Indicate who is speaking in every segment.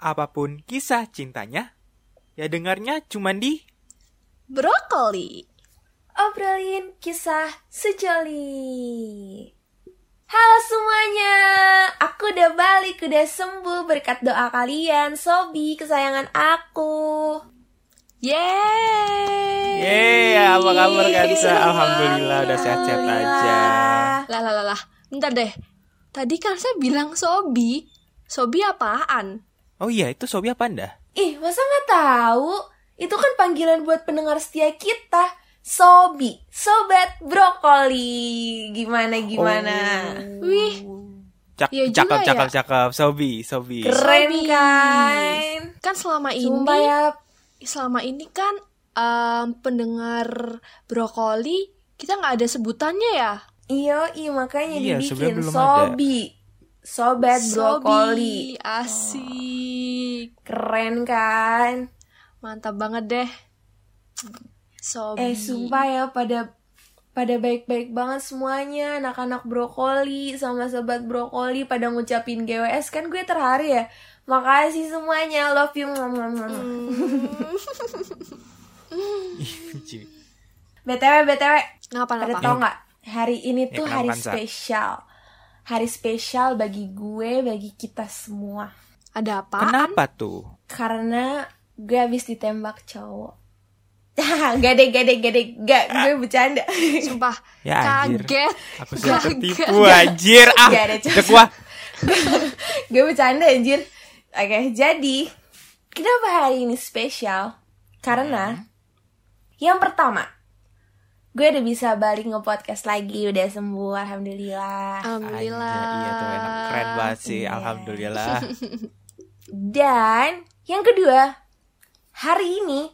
Speaker 1: apa pun kisah cintanya, ya dengarnya cuma di
Speaker 2: Brokoli.
Speaker 3: Obrolin kisah sejoli. Halo semuanya, aku udah balik, udah sembuh berkat doa kalian, Sobi kesayangan aku.
Speaker 2: Yeay.
Speaker 1: Yeay, apa kabar Kansa? Alhamdulillah udah sehat-sehat aja.
Speaker 2: Lah lah lah lah. Bentar deh. Tadi kan saya bilang Sobi. Sobi apaan?
Speaker 1: Oh iya, itu Sobi apa anda?
Speaker 3: Ih, masa nggak tahu? Itu kan panggilan buat pendengar setia kita. Sobi, sobat brokoli. Gimana gimana?
Speaker 2: Wih,
Speaker 1: Cak,
Speaker 2: Iya juga
Speaker 1: cakep,
Speaker 2: ya.
Speaker 1: cakep, cakep. Sobi, Sobi.
Speaker 3: Keren
Speaker 2: Sobi.
Speaker 3: kan?
Speaker 2: kan selama
Speaker 3: Sumpah
Speaker 2: ini
Speaker 3: ya,
Speaker 2: selama ini kan em, pendengar brokoli kita nggak ada sebutannya ya.
Speaker 3: Iya, iya makanya
Speaker 1: Iya,
Speaker 3: dibikin Sobi. Sobat brokoli.
Speaker 2: Sobi. Asik.
Speaker 3: Keren kan?
Speaker 2: Mantap banget deh. Sobi.
Speaker 3: Eh, sumpah ya pada pada baik-baik banget semuanya anak-anak brokoli sama sobat brokoli pada ngucapin GWS kan gue terharu ya. Makasih semuanya, love you. BTW BTW,
Speaker 2: Kenapa
Speaker 3: pada tau nggak? Hari ini
Speaker 1: Ya,
Speaker 3: tuh hari spesial. Hari spesial bagi gue, bagi kita semua.
Speaker 2: Ada apa?
Speaker 1: Kenapa tuh?
Speaker 3: Karena gue habis ditembak cowok. gak deh, gak deh, gak deh, gak, gue bercanda.
Speaker 2: Sumpah.
Speaker 1: Ya, anjir.
Speaker 2: Kaget.
Speaker 1: Aku sudah tertipu anjir. Ah,
Speaker 3: Gak ada
Speaker 1: gua.
Speaker 3: gue bercanda anjir. Oke, jadi kenapa hari ini spesial? Karena yang pertama, gue udah bisa balik nge-podcast lagi, udah sembuh, alhamdulillah.
Speaker 2: Alhamdulillah.
Speaker 1: Anjir, Iya tuh enak. Keren banget sih,
Speaker 3: Iya.
Speaker 1: alhamdulillah.
Speaker 3: Dan yang kedua, hari ini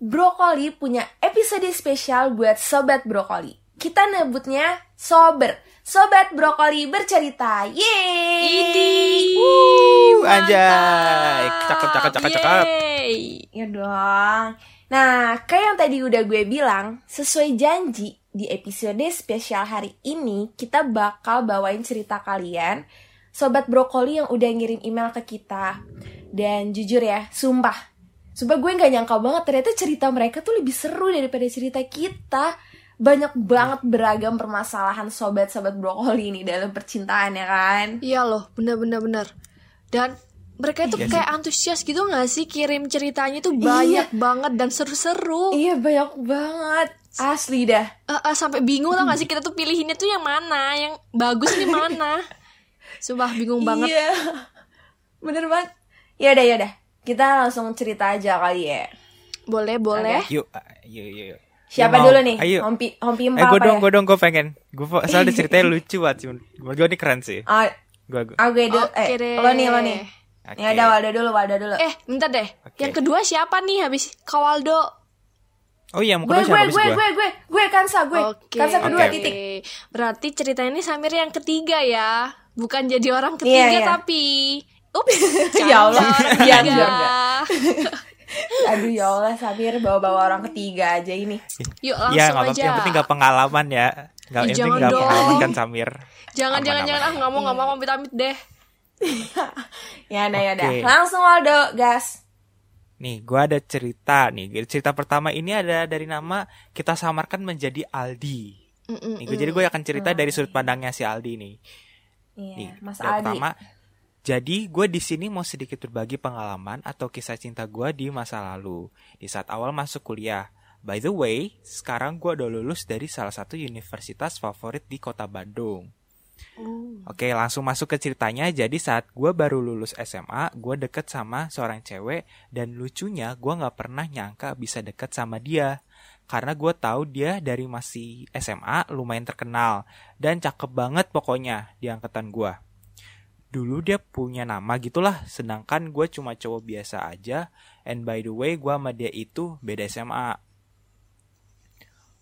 Speaker 3: Brokoli punya episode spesial buat Sobat Brokoli. Kita nebutnya Sober. Sobat Brokoli bercerita. Yeay!
Speaker 2: Idi.
Speaker 1: Wuh, anjay. Cakep, cakep, cakep, cakep.
Speaker 2: Yeay.
Speaker 3: Ya dong. Nah, kayak yang tadi udah gue bilang, sesuai janji di episode spesial hari ini, kita bakal bawain cerita kalian, sobat brokoli yang udah ngirim email ke kita. Dan jujur ya, sumpah, sumpah gue nggak nyangka banget ternyata cerita mereka tuh lebih seru daripada cerita kita. Banyak banget beragam permasalahan sobat-sobat brokoli ini dalam percintaan ya kan?
Speaker 2: Iya loh, bener-bener bener. Dan mereka itu
Speaker 1: Iya sih.
Speaker 2: kayak antusias gitu gak sih kirim ceritanya tuh banyak banget dan seru-seru.
Speaker 3: Iya banyak banget, asli dah.
Speaker 2: Eh, eh, sampai bingung tau gak sih kita tuh pilihinnya tuh yang mana, yang bagus nih mana. Sumpah bingung banget.
Speaker 3: Iya. Bener banget. Yaudah, yaudah. Kita langsung cerita aja kali ya.
Speaker 2: Boleh, boleh.
Speaker 1: Yuk, ah, yuk, yuk, yuk.
Speaker 3: Siapa
Speaker 1: Ya, mau.
Speaker 3: dulu nih?
Speaker 1: Ayo.
Speaker 3: Hompi, Hompi
Speaker 1: Eh,
Speaker 3: Empa
Speaker 1: gue
Speaker 3: apa
Speaker 1: dong,
Speaker 3: ya?
Speaker 1: gue dong, gue pengen. Gue soalnya ceritanya lucu banget sih. Gue ini keren sih. Gue, gue.
Speaker 3: ah, gue dulu.
Speaker 2: Oke
Speaker 3: eh,
Speaker 2: deh.
Speaker 3: lo nih, lo nih.
Speaker 1: Oke.
Speaker 3: Ya udah, Waldo dulu, Waldo dulu.
Speaker 2: Eh, bentar deh.
Speaker 1: Oke.
Speaker 2: Yang kedua siapa nih habis Kawaldo?
Speaker 1: Oh iya, mau
Speaker 3: gue,
Speaker 1: kedua
Speaker 3: gue,
Speaker 1: siapa
Speaker 3: gue, gue,
Speaker 1: gue?
Speaker 3: gue, gue, Kansa, gue.
Speaker 2: Oke.
Speaker 3: Kansa kedua,
Speaker 1: oke.
Speaker 3: titik.
Speaker 2: Berarti cerita ini Samir yang ketiga ya. Bukan jadi orang
Speaker 3: Iya,
Speaker 2: ketiga
Speaker 3: iya.
Speaker 2: tapi Ups,
Speaker 3: Ya Allah,
Speaker 2: ketiga.
Speaker 3: biar, Aduh ya Allah, Samir bawa-bawa orang ketiga aja ini.
Speaker 2: Yuk
Speaker 1: Iya,
Speaker 2: langsung
Speaker 1: apa-apa.
Speaker 2: aja.
Speaker 1: Yang penting gak pengalaman ya. Gak, yang penting
Speaker 2: jangan
Speaker 1: gak
Speaker 2: dong.
Speaker 1: pengalaman kan Samir.
Speaker 2: Jangan
Speaker 1: Aman,
Speaker 2: jangan
Speaker 1: aman.
Speaker 2: jangan ah nggak mau nggak mau amit-amit deh.
Speaker 3: Ya udah, ya udah. Langsung Waldo, gas.
Speaker 1: Nih, gue ada cerita nih. Cerita pertama ini ada dari nama kita samarkan menjadi Aldi. Nih, gua- jadi gue akan cerita dari sudut pandangnya si Aldi nih.
Speaker 3: Iya,
Speaker 1: Nih,
Speaker 3: Mas Aldi.
Speaker 1: pertama, jadi gue di sini mau sedikit berbagi pengalaman atau kisah cinta gue di masa lalu di saat awal masuk kuliah. By the way, sekarang gue udah lulus dari salah satu universitas favorit di kota Bandung. Oke, langsung masuk ke ceritanya. Jadi saat gue baru lulus SMA, gue deket sama seorang cewek dan lucunya gue nggak pernah nyangka bisa deket sama dia. Karena gue tahu dia dari masih SMA lumayan terkenal dan cakep banget pokoknya di angkatan gue. Dulu dia punya nama gitulah, sedangkan gue cuma cowok biasa aja. And by the way, gue sama dia itu beda SMA.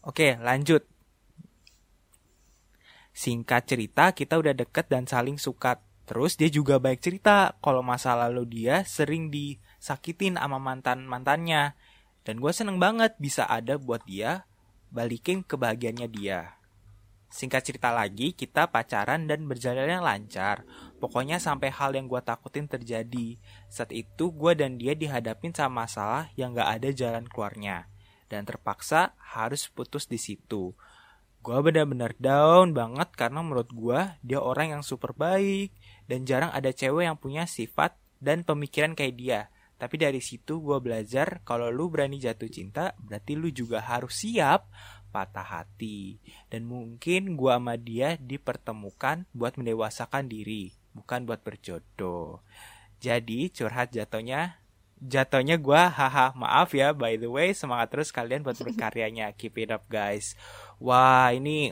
Speaker 1: Oke, lanjut. Singkat cerita, kita udah deket dan saling suka. Terus dia juga baik cerita kalau masa lalu dia sering disakitin sama mantan-mantannya. Dan gue seneng banget bisa ada buat dia balikin kebahagiaannya dia. Singkat cerita lagi, kita pacaran dan berjalan lancar. Pokoknya sampai hal yang gue takutin terjadi. Saat itu gue dan dia dihadapin sama masalah yang gak ada jalan keluarnya. Dan terpaksa harus putus di situ. Gue benar-benar down banget karena menurut gue dia orang yang super baik. Dan jarang ada cewek yang punya sifat dan pemikiran kayak dia. Tapi dari situ gue belajar kalau lu berani jatuh cinta, berarti lu juga harus siap patah hati. Dan mungkin gua sama dia dipertemukan buat mendewasakan diri, bukan buat berjodoh. Jadi curhat jatuhnya jatuhnya gua haha maaf ya by the way semangat terus kalian buat berkaryanya keep it up guys wah ini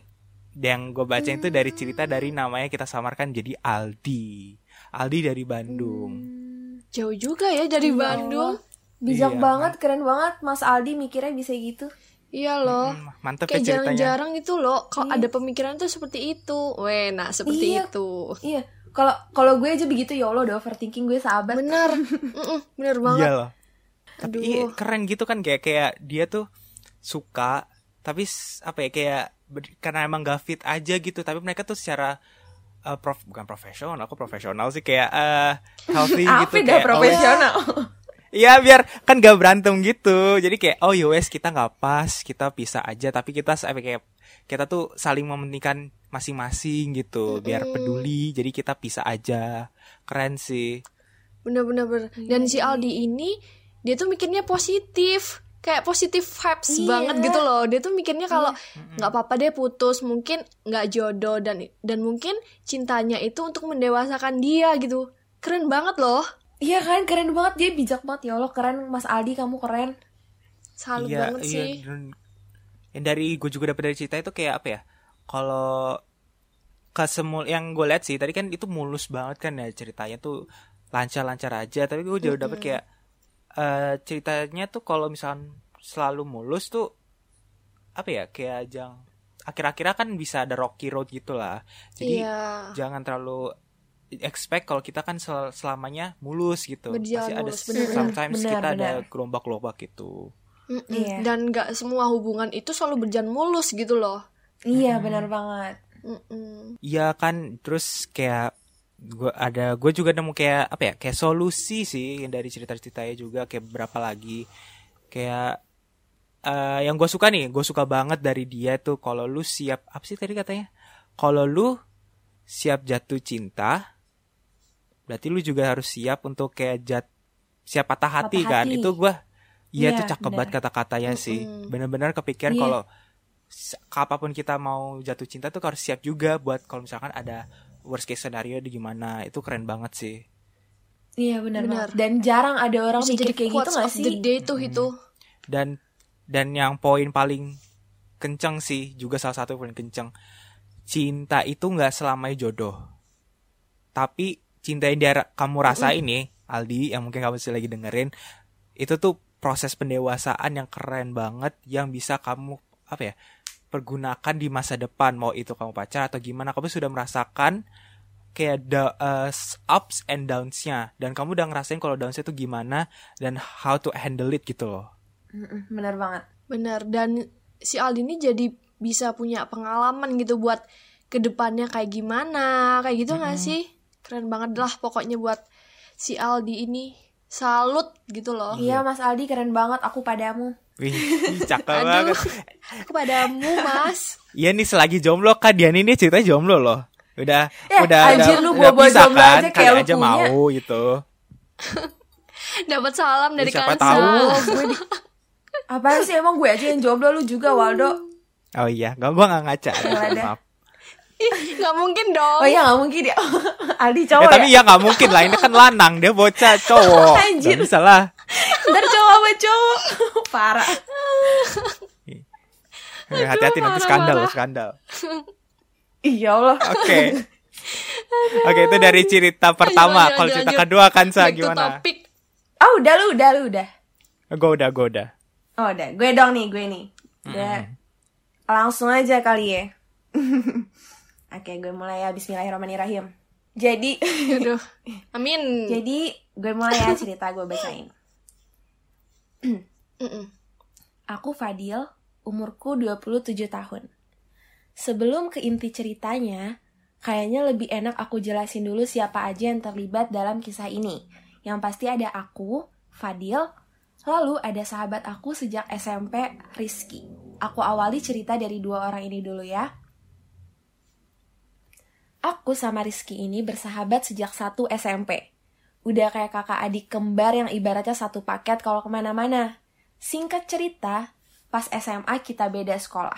Speaker 1: yang gue baca itu dari cerita dari namanya kita samarkan jadi Aldi Aldi dari Bandung
Speaker 2: Jauh juga ya dari
Speaker 3: Ya
Speaker 2: Bandung.
Speaker 3: Allah. Bijak
Speaker 1: Iya,
Speaker 3: banget, keren banget Mas Aldi mikirnya bisa gitu.
Speaker 2: Iya loh.
Speaker 1: Hmm, mantep
Speaker 2: Kayak
Speaker 1: ya ceritanya
Speaker 2: jarang-jarang itu loh kalau
Speaker 3: Iya.
Speaker 2: ada pemikiran tuh seperti itu. Weh, nah seperti
Speaker 3: Iya.
Speaker 2: itu.
Speaker 3: Iya, kalau kalau gue aja begitu ya Allah udah overthinking gue sahabat.
Speaker 2: Bener. Bener banget.
Speaker 1: Iya loh. Tapi
Speaker 2: Aduh.
Speaker 1: iya, keren gitu kan kayak kayak dia tuh suka tapi apa ya kayak karena emang gak fit aja gitu tapi mereka tuh secara uh, prof bukan profesional aku profesional sih kayak uh, healthy gitu kayak, oh,
Speaker 3: profesional?
Speaker 1: Iya biar kan gak berantem gitu jadi kayak oh yowes kita nggak pas kita pisah aja tapi kita kayak kita tuh saling mementingkan masing-masing gitu biar peduli jadi kita pisah aja keren sih
Speaker 2: Bener-bener. bener. Dan si Aldi ini dia tuh mikirnya positif. Kayak positif vibes
Speaker 3: Iya.
Speaker 2: banget gitu loh. Dia tuh mikirnya kalau nggak apa-apa deh putus, mungkin nggak jodoh dan dan mungkin cintanya itu untuk mendewasakan dia gitu. Keren banget loh.
Speaker 3: Iya kan, keren banget dia bijak banget ya Allah keren Mas Aldi kamu keren.
Speaker 2: Salut
Speaker 1: Iya,
Speaker 2: banget
Speaker 1: iya,
Speaker 2: sih.
Speaker 1: dan- yang dari gue juga dapet dari cerita itu kayak apa ya kalau ke semul yang gue lihat sih tadi kan itu mulus banget kan ya ceritanya tuh lancar-lancar aja tapi gue juga dapet kayak eh, ceritanya tuh kalau misalkan selalu mulus tuh apa ya kayak jang akhir-akhirnya kan bisa ada rocky road gitu lah jadi
Speaker 2: Iya.
Speaker 1: jangan terlalu expect kalau kita kan sel- selamanya mulus gitu
Speaker 2: Berjalan
Speaker 1: pasti ada
Speaker 2: mulus, bener.
Speaker 1: sometimes
Speaker 3: Benar,
Speaker 1: kita ada
Speaker 3: benar.
Speaker 1: gelombang-gelombang gitu
Speaker 2: Mm-mm.
Speaker 3: Iya.
Speaker 2: Dan nggak semua hubungan itu selalu berjalan mulus gitu loh.
Speaker 3: Iya benar banget.
Speaker 1: Iya kan terus kayak gua ada gue juga nemu kayak apa ya kayak solusi sih dari cerita-ceritanya juga kayak berapa lagi kayak eh yang gue suka nih gue suka banget dari dia tuh kalau lu siap apa sih tadi katanya kalau lu siap jatuh cinta berarti lu juga harus siap untuk kayak jat siap patah hati
Speaker 3: Patah
Speaker 1: kan
Speaker 3: hati.
Speaker 1: itu gue iya
Speaker 3: Iya,
Speaker 1: tuh cakep banget
Speaker 3: benar.
Speaker 1: kata-katanya sih
Speaker 2: Mm-mm.
Speaker 1: bener-bener kepikiran
Speaker 3: Iya.
Speaker 1: kalau s- apa pun kita mau jatuh cinta tuh harus siap juga buat kalau misalkan ada worst case scenario di gimana itu keren banget sih
Speaker 3: Iya benar
Speaker 2: Benar.
Speaker 3: banget. Dan jarang ada orang
Speaker 2: Bisa
Speaker 3: mikir
Speaker 2: jadi
Speaker 3: kayak gitu
Speaker 2: quotes
Speaker 3: gak
Speaker 2: of the
Speaker 3: sih?
Speaker 2: day tuh itu.
Speaker 1: dan dan yang poin paling kenceng sih juga salah satu paling kenceng cinta itu nggak selamanya jodoh tapi cinta yang dia kamu rasain nih Aldi yang mungkin kamu masih lagi dengerin itu tuh proses pendewasaan yang keren banget yang bisa kamu apa ya pergunakan di masa depan mau itu kamu pacar atau gimana kamu sudah merasakan kayak da, uh, ups and downs-nya dan kamu udah ngerasain kalau downs-nya tuh gimana dan how to handle it gitu loh
Speaker 3: Benar banget.
Speaker 2: Benar. Dan si Aldi ini jadi bisa punya pengalaman gitu buat ke depannya kayak gimana, kayak gitu nggak sih? Keren banget lah pokoknya buat si Aldi ini. Salut gitu loh.
Speaker 3: Iya Mas Aldi keren banget aku padamu.
Speaker 1: Wih, cakep
Speaker 2: Aduh.
Speaker 1: banget.
Speaker 2: Kepadamu, Mas.
Speaker 1: Iya nih selagi jomblo kan dia ini ceritanya jomblo loh. Udah
Speaker 3: Ya,
Speaker 1: udah
Speaker 3: anjir
Speaker 1: udah,
Speaker 3: lu
Speaker 1: udah pisah
Speaker 3: jomblo
Speaker 1: kan,
Speaker 3: aja kayak
Speaker 1: kali aja
Speaker 3: punya.
Speaker 1: mau gitu.
Speaker 2: Dapat salam dari
Speaker 1: Siapa
Speaker 2: Kansa.
Speaker 1: tahu.
Speaker 3: Gue di... Apaan sih emang gue aja yang jomblo lu juga Waldo?
Speaker 1: Oh iya, gak gua gak ngaca. Maaf.
Speaker 2: Nggak mungkin dong.
Speaker 3: Oh iya gak mungkin ya Aldi
Speaker 1: Ya,
Speaker 3: cowok
Speaker 1: tapi
Speaker 3: ya?
Speaker 1: ya nggak mungkin lah ini kan lanang dia bocah cowok.
Speaker 3: Anjir.
Speaker 1: Gak bisa lah.
Speaker 3: Ntar cowok sama cowok Parah
Speaker 1: Eh, Hati-hati nanti
Speaker 2: marah,
Speaker 1: skandal
Speaker 2: marah.
Speaker 1: skandal.
Speaker 3: Iya Allah
Speaker 1: Oke. Oke itu dari cerita pertama. Kalau cerita
Speaker 2: lanjut.
Speaker 1: kedua kan sa
Speaker 2: Back to
Speaker 1: gimana?
Speaker 2: topic.
Speaker 3: Oh udah lu udah lu udah
Speaker 1: Gue udah gue udah.
Speaker 3: Oh udah gue dong nih gue nih Udah Langsung aja kali ya Oke gue mulai ya Bismillahirrahmanirrahim Jadi
Speaker 2: Aduh. Amin.
Speaker 3: Jadi gue mulai ya cerita gue bacain. Aku Fadil, umurku 27 tahun. sebelum ke inti ceritanya, kayaknya lebih enak aku jelasin dulu siapa aja yang terlibat dalam kisah ini. Yang pasti ada aku, Fadil, lalu ada sahabat aku sejak SMP, Rizky. Aku awali cerita dari dua orang ini dulu ya. Aku sama Rizky ini bersahabat sejak satu SMP. Udah kayak kakak adik kembar yang ibaratnya satu paket kalau ke mana-mana. Singkat cerita, pas SMA kita beda sekolah.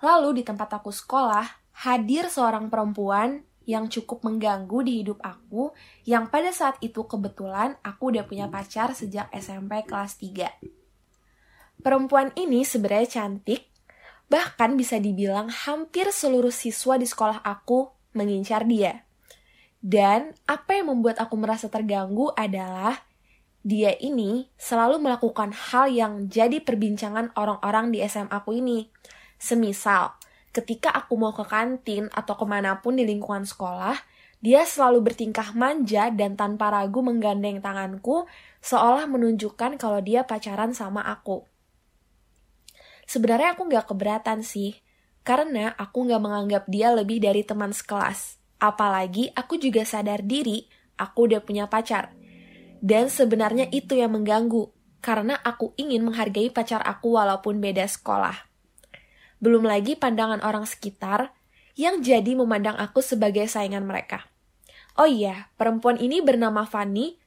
Speaker 3: Lalu di tempat aku sekolah, hadir seorang perempuan yang cukup mengganggu di hidup aku, yang pada saat itu kebetulan aku udah punya pacar sejak SMP kelas 3. Perempuan ini sebenarnya cantik, bahkan bisa dibilang hampir seluruh siswa di sekolah aku mengincar dia. Dan apa yang membuat aku merasa terganggu adalah dia ini selalu melakukan hal yang jadi perbincangan orang-orang di SMA aku ini. Semisal, ketika aku mau ke kantin atau ke mana pun di lingkungan sekolah, dia selalu bertingkah manja dan tanpa ragu menggandeng tanganku, seolah menunjukkan kalau dia pacaran sama aku. Sebenarnya aku gak keberatan sih, karena aku gak menganggap dia lebih dari teman sekelas. Apalagi aku juga sadar diri, aku udah punya pacar. Dan sebenarnya itu yang mengganggu, karena aku ingin menghargai pacar aku walaupun beda sekolah. Belum lagi pandangan orang sekitar yang jadi memandang aku sebagai saingan mereka. Oh iya, perempuan ini bernama Fanny,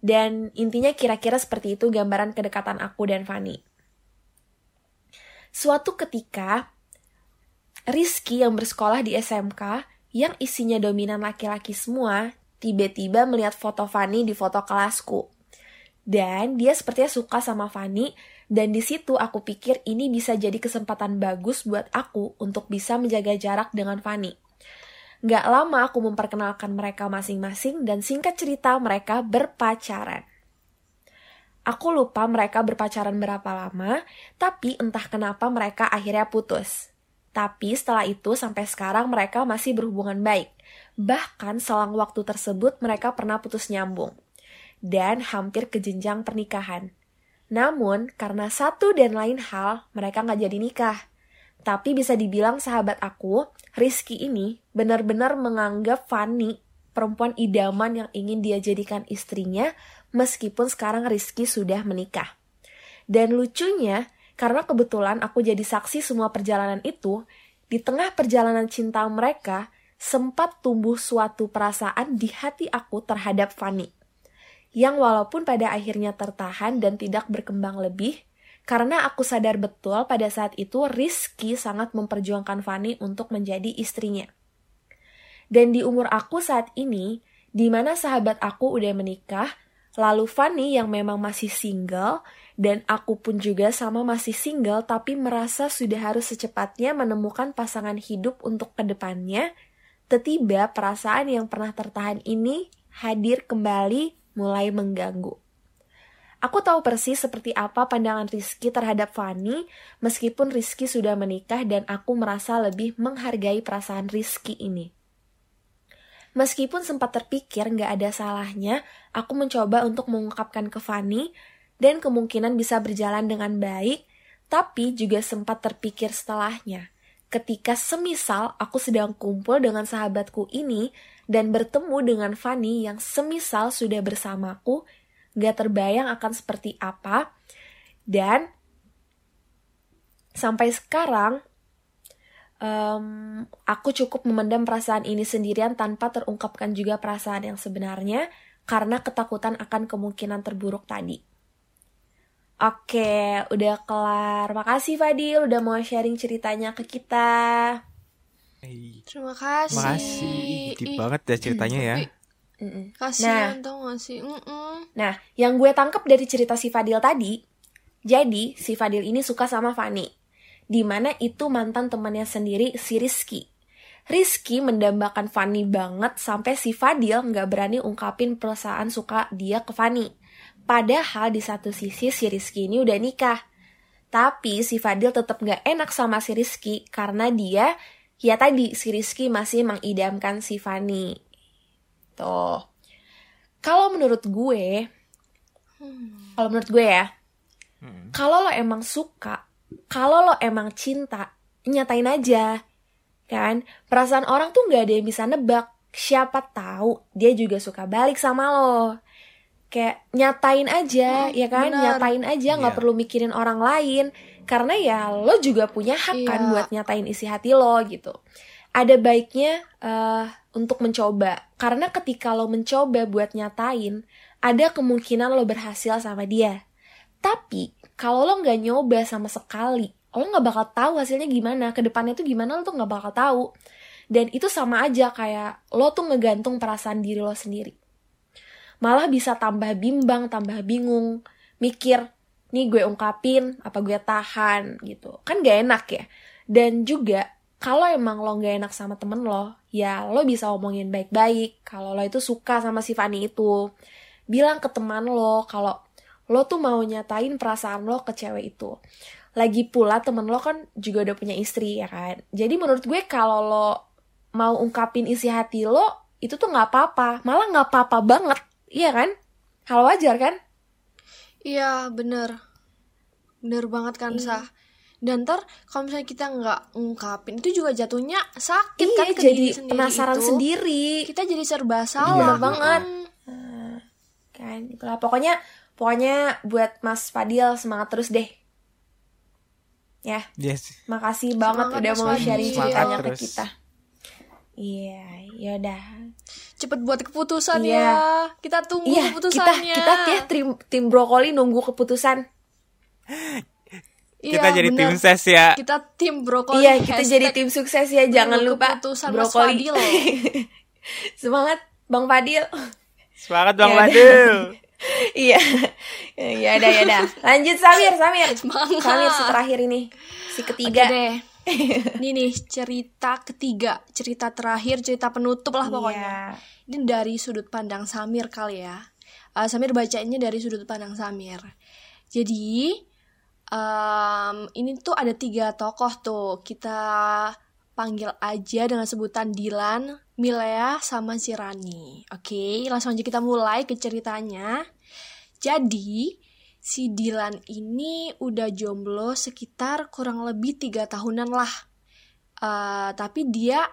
Speaker 3: dan intinya kira-kira seperti itu gambaran kedekatan aku dan Fanny. Suatu ketika, Rizky yang bersekolah di SMK yang isinya dominan laki-laki semua, tiba-tiba melihat foto Fanny di foto kelasku. Dan dia sepertinya suka sama Fanny, dan di situ aku pikir ini bisa jadi kesempatan bagus buat aku untuk bisa menjaga jarak dengan Fanny. Gak lama aku memperkenalkan mereka masing-masing dan singkat cerita mereka berpacaran. Aku lupa mereka berpacaran berapa lama, tapi entah kenapa mereka akhirnya putus. Tapi setelah itu sampai sekarang mereka masih berhubungan baik. Bahkan selang waktu tersebut mereka pernah putus nyambung. Dan hampir ke jenjang pernikahan. Namun, karena satu dan lain hal, mereka nggak jadi nikah. Tapi bisa dibilang sahabat aku, Rizky ini benar-benar menganggap Fanny perempuan idaman yang ingin dia jadikan istrinya meskipun sekarang Rizky sudah menikah. Dan lucunya, karena kebetulan aku jadi saksi semua perjalanan itu, di tengah perjalanan cinta mereka, sempat tumbuh suatu perasaan di hati aku terhadap Fanny. Yang walaupun pada akhirnya tertahan dan tidak berkembang lebih, karena aku sadar betul pada saat itu Rizky sangat memperjuangkan Fanny untuk menjadi istrinya. Dan di umur aku saat ini, di mana sahabat aku udah menikah, lalu Fanny yang memang masih single, dan aku pun juga sama masih single tapi merasa sudah harus secepatnya menemukan pasangan hidup untuk ke depannya, tiba perasaan yang pernah tertahan ini hadir kembali mulai mengganggu. Aku tahu persis seperti apa pandangan Rizky terhadap Fanny, meskipun Rizky sudah menikah dan aku merasa lebih menghargai perasaan Rizky ini. Meskipun sempat terpikir nggak ada salahnya, aku mencoba untuk mengungkapkan ke Fanny dan kemungkinan bisa berjalan dengan baik, tapi juga sempat terpikir setelahnya. Ketika semisal aku sedang kumpul dengan sahabatku ini dan bertemu dengan Fanny yang semisal sudah bersamaku, gak terbayang akan seperti apa, dan sampai sekarang um, aku cukup memendam perasaan ini sendirian tanpa terungkapkan juga perasaan yang sebenarnya karena ketakutan akan kemungkinan terburuk tadi. Oke, udah kelar. Makasih Fadil udah mau sharing ceritanya ke kita.
Speaker 1: Hey.
Speaker 2: Terima kasih.
Speaker 1: Makasih. Deep banget ya ceritanya ya.
Speaker 2: Kasihan nah, tau gak sih? Mm -mm.
Speaker 3: Nah, yang gue tangkep dari cerita si Fadil tadi, jadi si Fadil ini suka sama Fani. Di mana itu mantan temannya sendiri si Rizky. Rizky mendambakan Fani banget sampai si Fadil nggak berani ungkapin perasaan suka dia ke Fani. Padahal di satu sisi si Rizky ini udah nikah. Tapi si Fadil tetap gak enak sama si Rizky karena dia, ya tadi si Rizky masih mengidamkan si Fanny. Tuh. Kalau menurut gue, hmm. kalau menurut gue ya, hmm. kalau lo emang suka, kalau lo emang cinta, nyatain aja. kan perasaan orang tuh nggak ada yang bisa nebak siapa tahu dia juga suka balik sama lo kayak nyatain aja
Speaker 2: Hmm,
Speaker 3: ya kan?
Speaker 2: benar.
Speaker 3: nyatain aja nggak
Speaker 1: Iya.
Speaker 3: perlu mikirin orang lain. Karena ya lo juga punya hak kan
Speaker 2: Iya.
Speaker 3: buat nyatain isi hati lo gitu. Ada baiknya eh, untuk mencoba. Karena ketika lo mencoba buat nyatain ada kemungkinan lo berhasil sama dia. Tapi kalau lo nggak nyoba sama sekali lo nggak bakal tahu hasilnya gimana. Ke depannya tuh gimana lo tuh nggak bakal tahu. Dan itu sama aja kayak lo tuh ngegantung perasaan diri lo sendiri malah bisa tambah bimbang tambah bingung. Mikir nih gue ungkapin apa gue tahan? gitu. Kan gak enak ya. Dan juga kalau emang lo gak enak sama temen lo ya lo bisa omongin baik-baik. Kalau lo itu suka sama si Fanny itu. Bilang ke teman lo kalau lo tuh mau nyatain perasaan lo ke cewek itu. Lagi pula temen lo kan juga udah punya istri ya kan? Jadi menurut gue kalau lo mau ungkapin isi hati lo itu tuh nggak apa-apa. Malah nggak apa-apa banget iya kan? Hal wajar kan?
Speaker 2: Iya bener. Bener banget kan
Speaker 3: Iya.
Speaker 2: Sah? Dan ntar kalau misalnya kita nggak ngungkapin Itu juga jatuhnya sakit
Speaker 3: iya
Speaker 2: kan ke
Speaker 3: jadi
Speaker 2: diri sendiri
Speaker 3: penasaran
Speaker 2: itu.
Speaker 3: sendiri.
Speaker 2: Kita jadi serba
Speaker 3: Bener
Speaker 2: salah
Speaker 3: banget.
Speaker 2: Mm.
Speaker 3: kan itulah. Pokoknya pokoknya buat Mas Fadil semangat terus deh. Ya.
Speaker 1: Yes.
Speaker 3: makasih banget
Speaker 2: Semangat,
Speaker 3: udah mau sharing ceritanya ke kita. Iya yaudah
Speaker 2: Cepet buat keputusan
Speaker 3: Iya.
Speaker 2: ya Kita tunggu
Speaker 3: iya kita
Speaker 2: keputusannya
Speaker 3: kita ya tim tim brokoli nunggu keputusan
Speaker 2: Iya,
Speaker 1: kita jadi
Speaker 2: bener.
Speaker 1: tim ses ya.
Speaker 2: Kita tim brokoli
Speaker 3: iya kita
Speaker 2: Hashtag
Speaker 3: jadi tim sukses ya jangan lupa brokoli
Speaker 2: Fadil.
Speaker 3: semangat bang Fadil
Speaker 1: Semangat Bang
Speaker 3: Ya udah.
Speaker 1: Fadil.
Speaker 3: iya ya udah ya udah lanjut Samir Samir
Speaker 2: Semangat.
Speaker 3: Samir si terakhir ini si
Speaker 2: Oke
Speaker 3: ketiga
Speaker 2: deh Ini nih cerita ketiga Cerita terakhir, cerita penutup lah
Speaker 3: Iya.
Speaker 2: pokoknya. Ini dari sudut pandang Samir kali ya. Eh, Samir bacainnya dari sudut pandang Samir. Jadi em, Ini tuh ada tiga tokoh tuh. Kita panggil aja dengan sebutan Dilan, Milea, sama si Rani. Oke, langsung aja kita mulai ke ceritanya. Jadi si Dilan ini udah jomblo sekitar kurang lebih tiga tahunan lah. Eh, tapi dia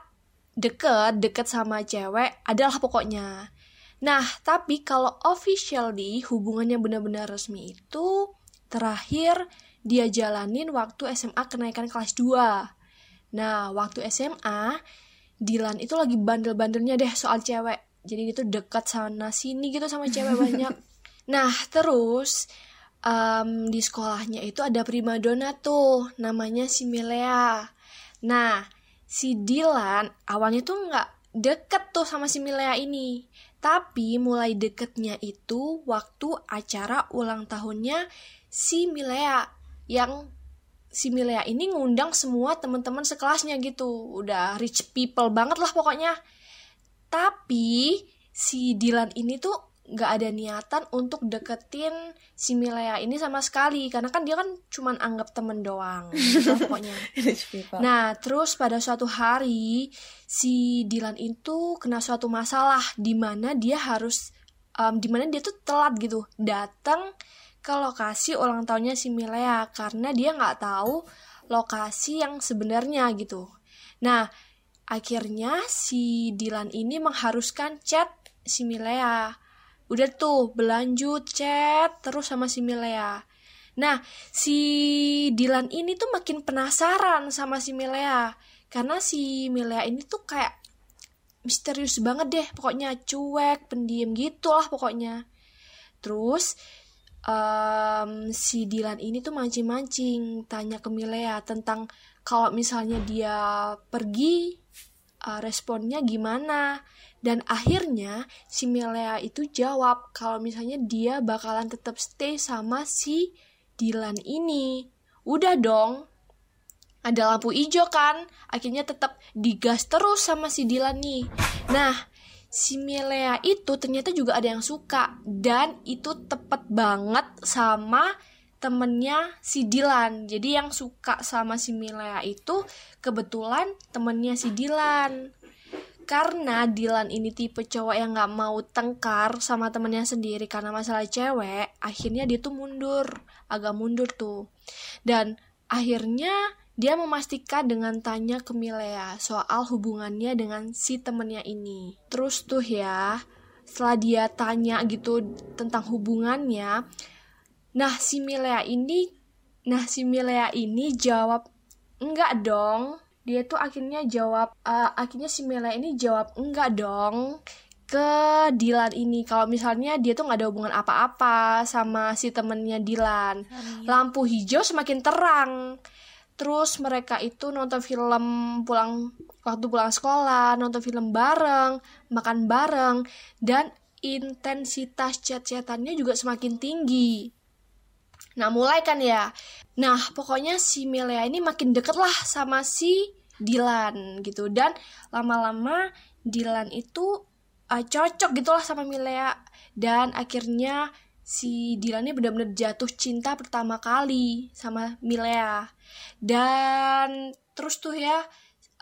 Speaker 2: deket, deket sama cewek adalah pokoknya. Nah, tapi kalau officially hubungannya benar-benar resmi itu terakhir dia jalanin waktu SMA kenaikan kelas 2. Nah, waktu SMA Dilan itu lagi bandel-bandelnya deh soal cewek. Jadi gitu dekat sana sini gitu sama cewek banyak. Nah, terus em, di sekolahnya itu ada primadona tuh, namanya si Milea. Nah, si Dilan awalnya tuh nggak deket tuh sama si Milea ini. Tapi mulai deketnya itu waktu acara ulang tahunnya si Milea yang si Milea ini ngundang semua teman-teman sekelasnya gitu. Udah rich people banget lah pokoknya. Tapi si Dilan ini tuh nggak ada niatan untuk deketin si Milea ini sama sekali karena kan dia kan cuman anggap temen doang gitu lah pokoknya. Nah, terus pada suatu hari si Dilan itu kena suatu masalah di mana dia harus em, di mana dia tuh telat gitu datang ke lokasi ulang tahunnya si Milea karena dia nggak tahu lokasi yang sebenarnya gitu. Nah, akhirnya si Dilan ini mengharuskan chat si Milea. Udah tuh berlanjut chat terus sama si Milea. Nah, si Dilan ini tuh makin penasaran sama si Milea karena si Milea ini tuh kayak misterius banget deh, pokoknya cuek, pendiam gitu lah pokoknya. Terus em, si Dilan ini tuh mancing-mancing tanya ke Milea tentang kalau misalnya dia pergi eh, responnya gimana dan akhirnya si Milea itu jawab kalau misalnya dia bakalan tetap stay sama si Dilan ini. Udah dong. Ada lampu hijau kan? Akhirnya tetap digas terus sama si Dilan nih. Nah, si Milea itu ternyata juga ada yang suka dan itu tepat banget sama temennya si Dilan. Jadi yang suka sama si Milea itu kebetulan temennya si Dilan karena Dilan ini tipe cowok yang nggak mau tengkar sama temennya sendiri karena masalah cewek, akhirnya dia tuh mundur, agak mundur tuh. Dan akhirnya dia memastikan dengan tanya ke Milea soal hubungannya dengan si temennya ini. Terus tuh ya, setelah dia tanya gitu tentang hubungannya, nah si Milea ini, nah si Milea ini jawab enggak dong. Dia tuh akhirnya jawab, uh, akhirnya si Milea ini jawab enggak dong ke Dilan ini. Kalau misalnya dia tuh nggak ada hubungan apa-apa sama si temennya Dilan. Lampu hijau semakin terang. Terus mereka itu nonton film pulang waktu pulang sekolah nonton film bareng makan bareng dan intensitas chat-chatannya juga semakin tinggi. Nah mulai kan ya? Nah pokoknya si Milea ini makin deket lah sama si Dilan gitu. Dan lama-lama Dilan itu uh, cocok gitulah sama Milea. Dan akhirnya si Dilan ini benar-benar jatuh cinta pertama kali sama Milea. Dan terus tuh ya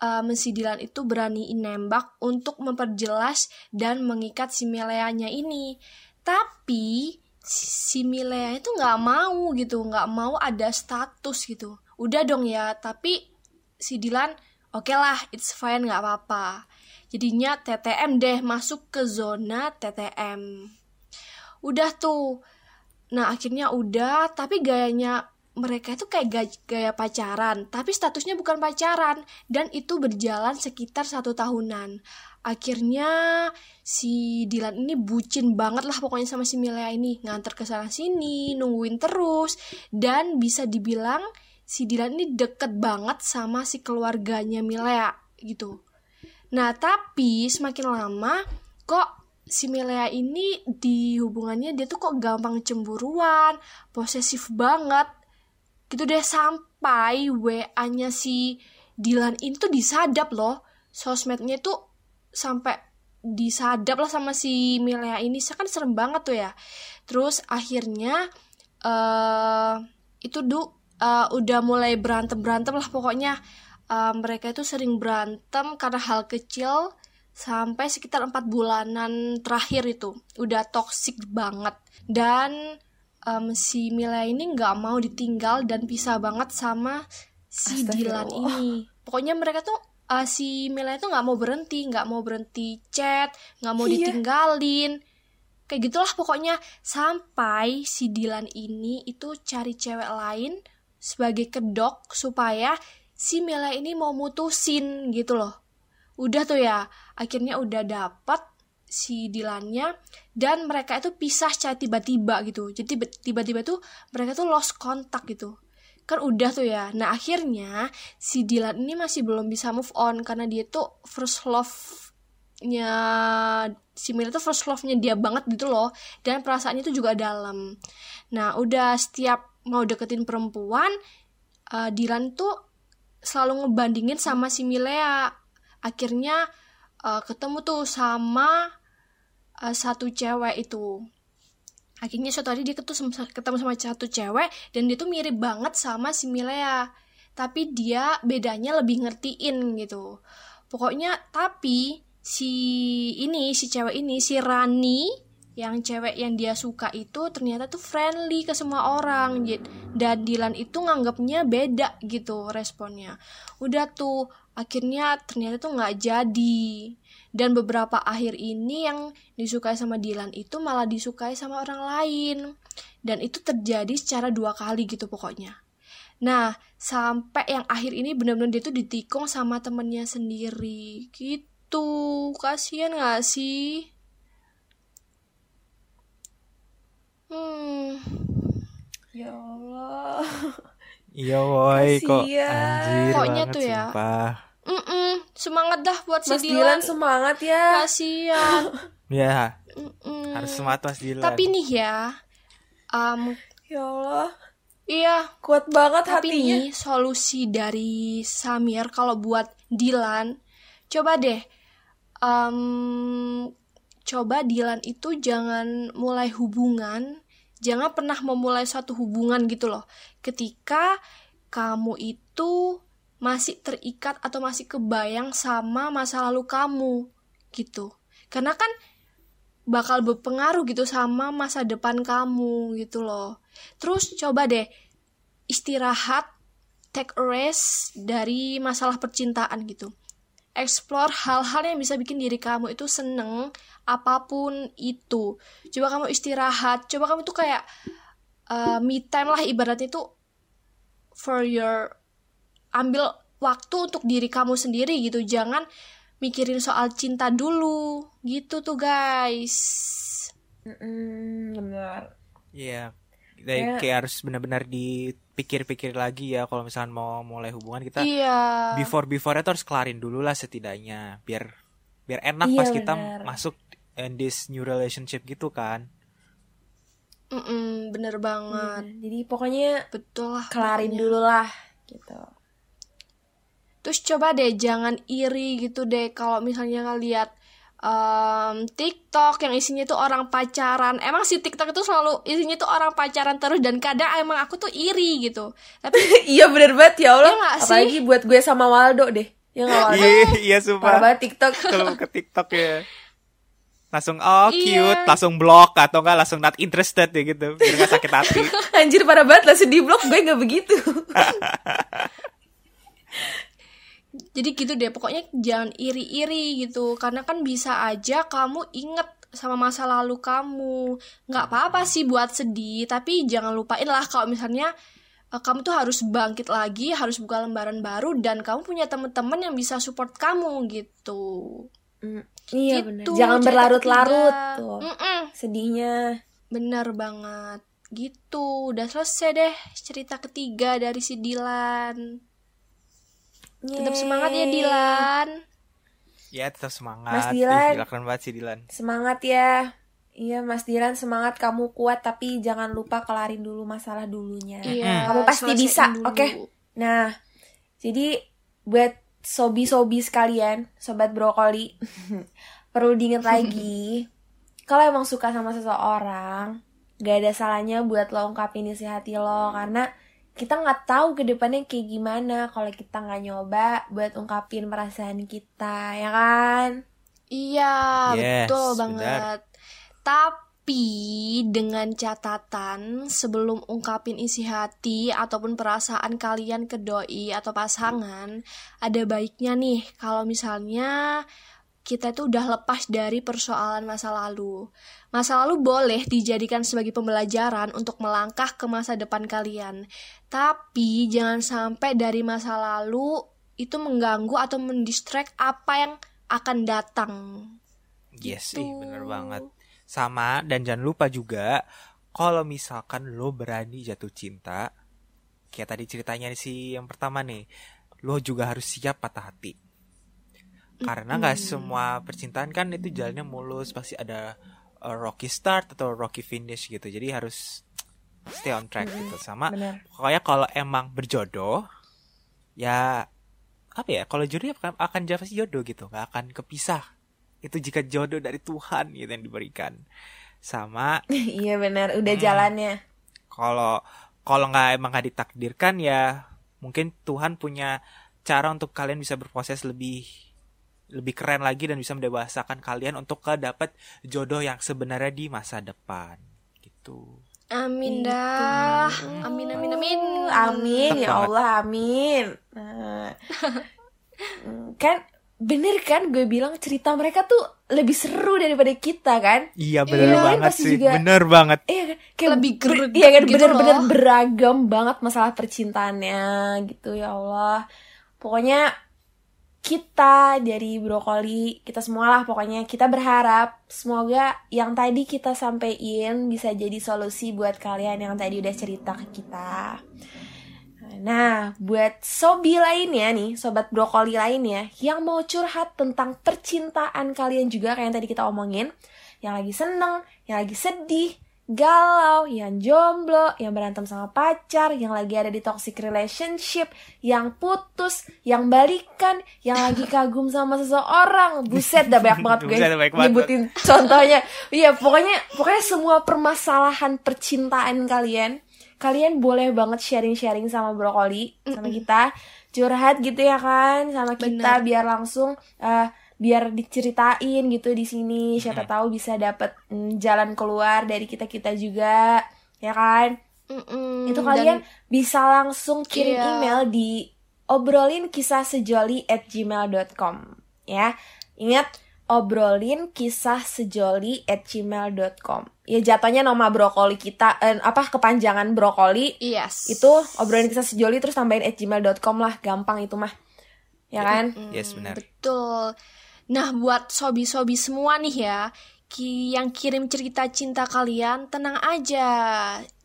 Speaker 2: um, si Dilan itu berani nembak untuk memperjelas dan mengikat si Mileanya ini. Tapi si Milea itu nggak mau gitu nggak mau ada status gitu. Udah dong ya tapi si Dilan oke okay lah it's fine nggak apa-apa Jadinya TTM deh masuk ke zona TTM. Udah tuh. Nah akhirnya udah, tapi gayanya mereka itu kayak gaya, gaya pacaran, tapi statusnya bukan pacaran, dan itu berjalan sekitar satu tahunan. Akhirnya si Dilan ini bucin banget lah pokoknya sama si Milea ini, nganter ke sana sini, nungguin terus, dan bisa dibilang si Dilan ini deket banget sama si keluarganya Milea gitu. Nah, tapi semakin lama kok si Milea ini di hubungannya dia tuh kok gampang cemburuan, posesif banget. Gitu deh sampai WA-nya si Dilan ini tuh disadap loh. Sosmednya tuh sampai disadap lah sama si Milea ini. Saya kan serem banget tuh ya. Terus akhirnya uh, itu tuh uh, udah mulai berantem-berantem lah pokoknya. Uh, mereka itu sering berantem karena hal kecil sampai sekitar empat bulanan terakhir itu. Udah toxic banget. Dan um, si Mila ini nggak mau ditinggal dan pisah banget sama si Dilan ini. Pokoknya mereka tuh uh, si Mila itu nggak mau berhenti nggak mau berhenti chat nggak mau iya. ditinggalin. Kayak gitulah pokoknya. Sampai si Dilan ini itu cari cewek lain sebagai kedok supaya si Mila ini mau mutusin gitu loh. Udah tuh ya, akhirnya udah dapet si Dilannya dan mereka itu pisah secara tiba-tiba gitu. Jadi tiba-tiba tuh mereka tuh lost kontak gitu. Kan udah tuh ya. Nah, akhirnya si Dilan ini masih belum bisa move on karena dia tuh first love-nya si Mila tuh first love-nya dia banget gitu loh dan perasaannya itu juga dalam. Nah, udah setiap mau deketin perempuan uh, Dilan tuh selalu ngebandingin sama si Milea. Akhirnya uh, ketemu tuh sama uh, satu cewek itu. Akhirnya suatu hari dia ketemu sama, satu cewek dan dia tuh mirip banget sama si Milea. Tapi dia bedanya lebih ngertiin gitu. Pokoknya tapi si ini si cewek ini si Rani yang cewek yang dia suka itu ternyata tuh friendly ke semua orang. Dan Dilan itu nganggapnya beda gitu responnya. Udah tuh akhirnya ternyata tuh nggak jadi. Dan beberapa akhir ini yang disukai sama Dilan itu malah disukai sama orang lain. Dan itu terjadi secara dua kali gitu pokoknya. Nah sampai yang akhir ini benar-benar dia tuh ditikung sama temennya sendiri. Gitu. Kasihan gak sih
Speaker 3: Hmm. Ya Allah.
Speaker 1: Iya woi kok anjir
Speaker 2: Pokoknya tuh ya.
Speaker 1: Sumpah.
Speaker 2: Mm -mm, semangat dah buat
Speaker 3: Mas
Speaker 2: si Dilan.
Speaker 3: Dilan semangat ya.
Speaker 2: Kasian.
Speaker 1: ya.
Speaker 2: Mm -mm.
Speaker 1: Harus semangat Mas Dilan.
Speaker 2: Tapi nih ya. Um,
Speaker 3: ya Allah.
Speaker 2: Iya,
Speaker 3: kuat banget
Speaker 2: tapi
Speaker 3: hatinya.
Speaker 2: nih solusi dari Samir kalau buat Dilan, coba deh um, coba Dilan itu jangan mulai hubungan, jangan pernah memulai suatu hubungan gitu loh. Ketika kamu itu masih terikat atau masih kebayang sama masa lalu kamu gitu. Karena kan bakal berpengaruh gitu sama masa depan kamu gitu loh. Terus coba deh istirahat, take a rest dari masalah percintaan gitu. Explore hal-hal yang bisa bikin diri kamu itu seneng apa pun itu. Coba kamu istirahat, coba kamu tuh kayak uh, me time lah ibaratnya itu for your ambil waktu untuk diri kamu sendiri gitu. Jangan mikirin soal cinta dulu gitu tuh guys.
Speaker 3: Mm-mm, benar.
Speaker 1: Iya. Yeah. Kayak harus benar-benar dipikir-pikir lagi ya kalau misalnya mau mulai hubungan kita.
Speaker 2: Iya.
Speaker 1: Before before itu harus kelarin dulu lah setidaknya biar biar enak iya, pas kita masuk in this new relationship gitu kan.
Speaker 2: Mm -mm, bener banget.
Speaker 3: Hmm, jadi pokoknya
Speaker 2: betul lah.
Speaker 3: Kelarin pokoknya. dulu lah gitu.
Speaker 2: Terus coba deh jangan iri gitu deh kalau misalnya ngeliat um, TikTok yang isinya tuh orang pacaran. Emang si TikTok itu selalu isinya tuh orang pacaran terus dan kadang emang aku tuh iri gitu. Tapi
Speaker 3: iya bener banget ya Allah.
Speaker 2: Iya
Speaker 3: Apalagi buat gue sama Waldo deh. Ya Waldo.
Speaker 1: Iya, iya sumpah.
Speaker 3: banget TikTok.
Speaker 1: Kalau ke TikTok ya langsung oh iya. cute langsung block atau enggak langsung not interested ya gitu biar gak sakit hati
Speaker 3: anjir parah banget langsung di blok gue nggak begitu
Speaker 2: jadi gitu deh pokoknya jangan iri-iri gitu. Karena kan bisa aja kamu inget sama masa lalu kamu. Nggak apa-apa sih buat sedih tapi jangan lupain lah kalau misalnya uh, kamu tuh harus bangkit lagi harus buka lembaran baru dan kamu punya teman-teman yang bisa support kamu gitu.
Speaker 3: Mm, iya gitu, bener. Jangan berlarut-larut tuh mm -mm. sedihnya.
Speaker 2: Bener banget. Gitu. Udah selesai deh cerita ketiga dari si Dilan Yeay. Tetap semangat ya Dilan.
Speaker 1: Ya tetap semangat.
Speaker 3: Mas Dilan.
Speaker 1: Ih, keren banget sih Dilan.
Speaker 3: Semangat ya. Iya Mas Dilan semangat kamu kuat tapi jangan lupa kelarin dulu masalah dulunya.
Speaker 2: Iya.
Speaker 3: Kamu pasti bisa. Oke. Okay? Nah, jadi buat sobi-sobi sekalian, sobat brokoli, perlu diingat lagi. kalau emang suka sama seseorang, gak ada salahnya buat lo ungkapin isi hati lo karena kita nggak tahu ke depannya kayak gimana kalau kita nggak nyoba buat ungkapin perasaan kita ya kan?
Speaker 2: Iya yes, betul banget. Tapi dengan catatan sebelum ungkapin isi hati ataupun perasaan kalian ke doi atau pasangan ada baiknya nih kalau misalnya kita itu udah lepas dari persoalan masa lalu. Masa lalu boleh dijadikan sebagai pembelajaran untuk melangkah ke masa depan kalian. Tapi jangan sampai dari masa lalu itu mengganggu atau mendistract apa yang akan datang.
Speaker 1: Yes gitu. sih, bener banget. Sama dan jangan lupa juga kalau misalkan lo berani jatuh cinta, kayak tadi ceritanya sih yang pertama nih, lo juga harus siap patah hati. Karena nggak mm. semua percintaan kan itu jalannya mulus, pasti ada a rocky start atau rocky finish gitu. Jadi harus stay on track mm-hmm. gitu. Sama Bener. pokoknya kalau emang berjodoh ya apa ya kalau jodoh akan akan pasti jodoh gitu. Nggak akan kepisah. Itu jika jodoh dari Tuhan gitu yang diberikan. Sama
Speaker 3: iya benar. Udah hmm, jalannya.
Speaker 1: Kalau kalau nggak emang nggak ditakdirkan ya mungkin Tuhan punya cara untuk kalian bisa berproses lebih lebih keren lagi dan bisa mendewasakan kalian untuk ke dapat jodoh yang sebenarnya di masa depan gitu.
Speaker 2: Amin gitu. dah. Amin amin amin.
Speaker 3: Amin ya Allah amin. Nah. kan bener kan gue bilang cerita mereka tuh lebih seru daripada kita kan
Speaker 1: iya bener iya, banget sih juga, bener banget
Speaker 2: iya kan kayak lebih ger
Speaker 3: iya kan gitu bener-bener beragam banget masalah percintaannya gitu ya Allah pokoknya kita dari brokoli kita semua lah pokoknya. Kita berharap semoga yang tadi kita sampaikan bisa jadi solusi buat kalian yang tadi udah cerita ke kita. Nah buat sobi lainnya nih sobat brokoli lainnya yang mau curhat tentang percintaan kalian juga kayak yang tadi kita omongin. Yang lagi seneng yang lagi sedih galau, yang jomblo, yang berantem sama pacar, yang lagi ada di toxic relationship, yang putus, yang balikan, yang lagi kagum sama seseorang. Buset, dah banyak banget gue nyebutin contohnya. Iya, pokoknya pokoknya semua permasalahan percintaan kalian, kalian boleh banget sharing-sharing sama brokoli sama kita, curhat gitu ya kan sama kita Bener. biar langsung uh, biar diceritain gitu di sini. Siapa tahu bisa dapet mm, jalan keluar dari kita kita juga ya kan?
Speaker 2: Mm-mm,
Speaker 3: itu
Speaker 2: dan-
Speaker 3: kalian bisa langsung kirim
Speaker 2: Iya.
Speaker 3: email di obrolin kisah sejoli at gmail.com ya. Ingat obrolin kisah sejoli at gmail.com ya jatuhnya nama brokoli kita eh, apa kepanjangan brokoli.
Speaker 2: Yes.
Speaker 3: Itu obrolin kisah sejoli terus tambahin at gmail.com lah gampang itu mah. Ya kan?
Speaker 2: Mm,
Speaker 1: Yes, benar.
Speaker 2: Betul. Nah, buat sobi-sobi semua nih ya, ki yang kirim cerita cinta kalian, tenang aja.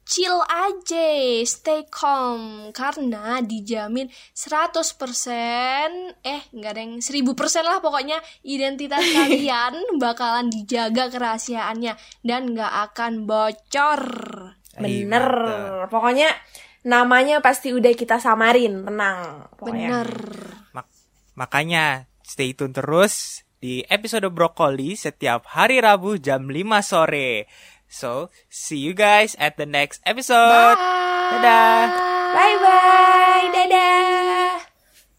Speaker 2: Chill aja, stay calm karena dijamin 100% eh nggak ada yang 1000% lah pokoknya identitas kalian bakalan dijaga kerahasiaannya dan nggak akan bocor.
Speaker 1: Ih,
Speaker 3: bener
Speaker 1: mantep.
Speaker 3: pokoknya namanya pasti udah kita samarin tenang pokoknya.
Speaker 2: Bener.
Speaker 1: Mak- makanya stay tune terus di episode Brokoli setiap hari Rabu jam 5 sore. So, see you guys at the next episode.
Speaker 2: Bye.
Speaker 1: Dadah.
Speaker 3: bye bye dadah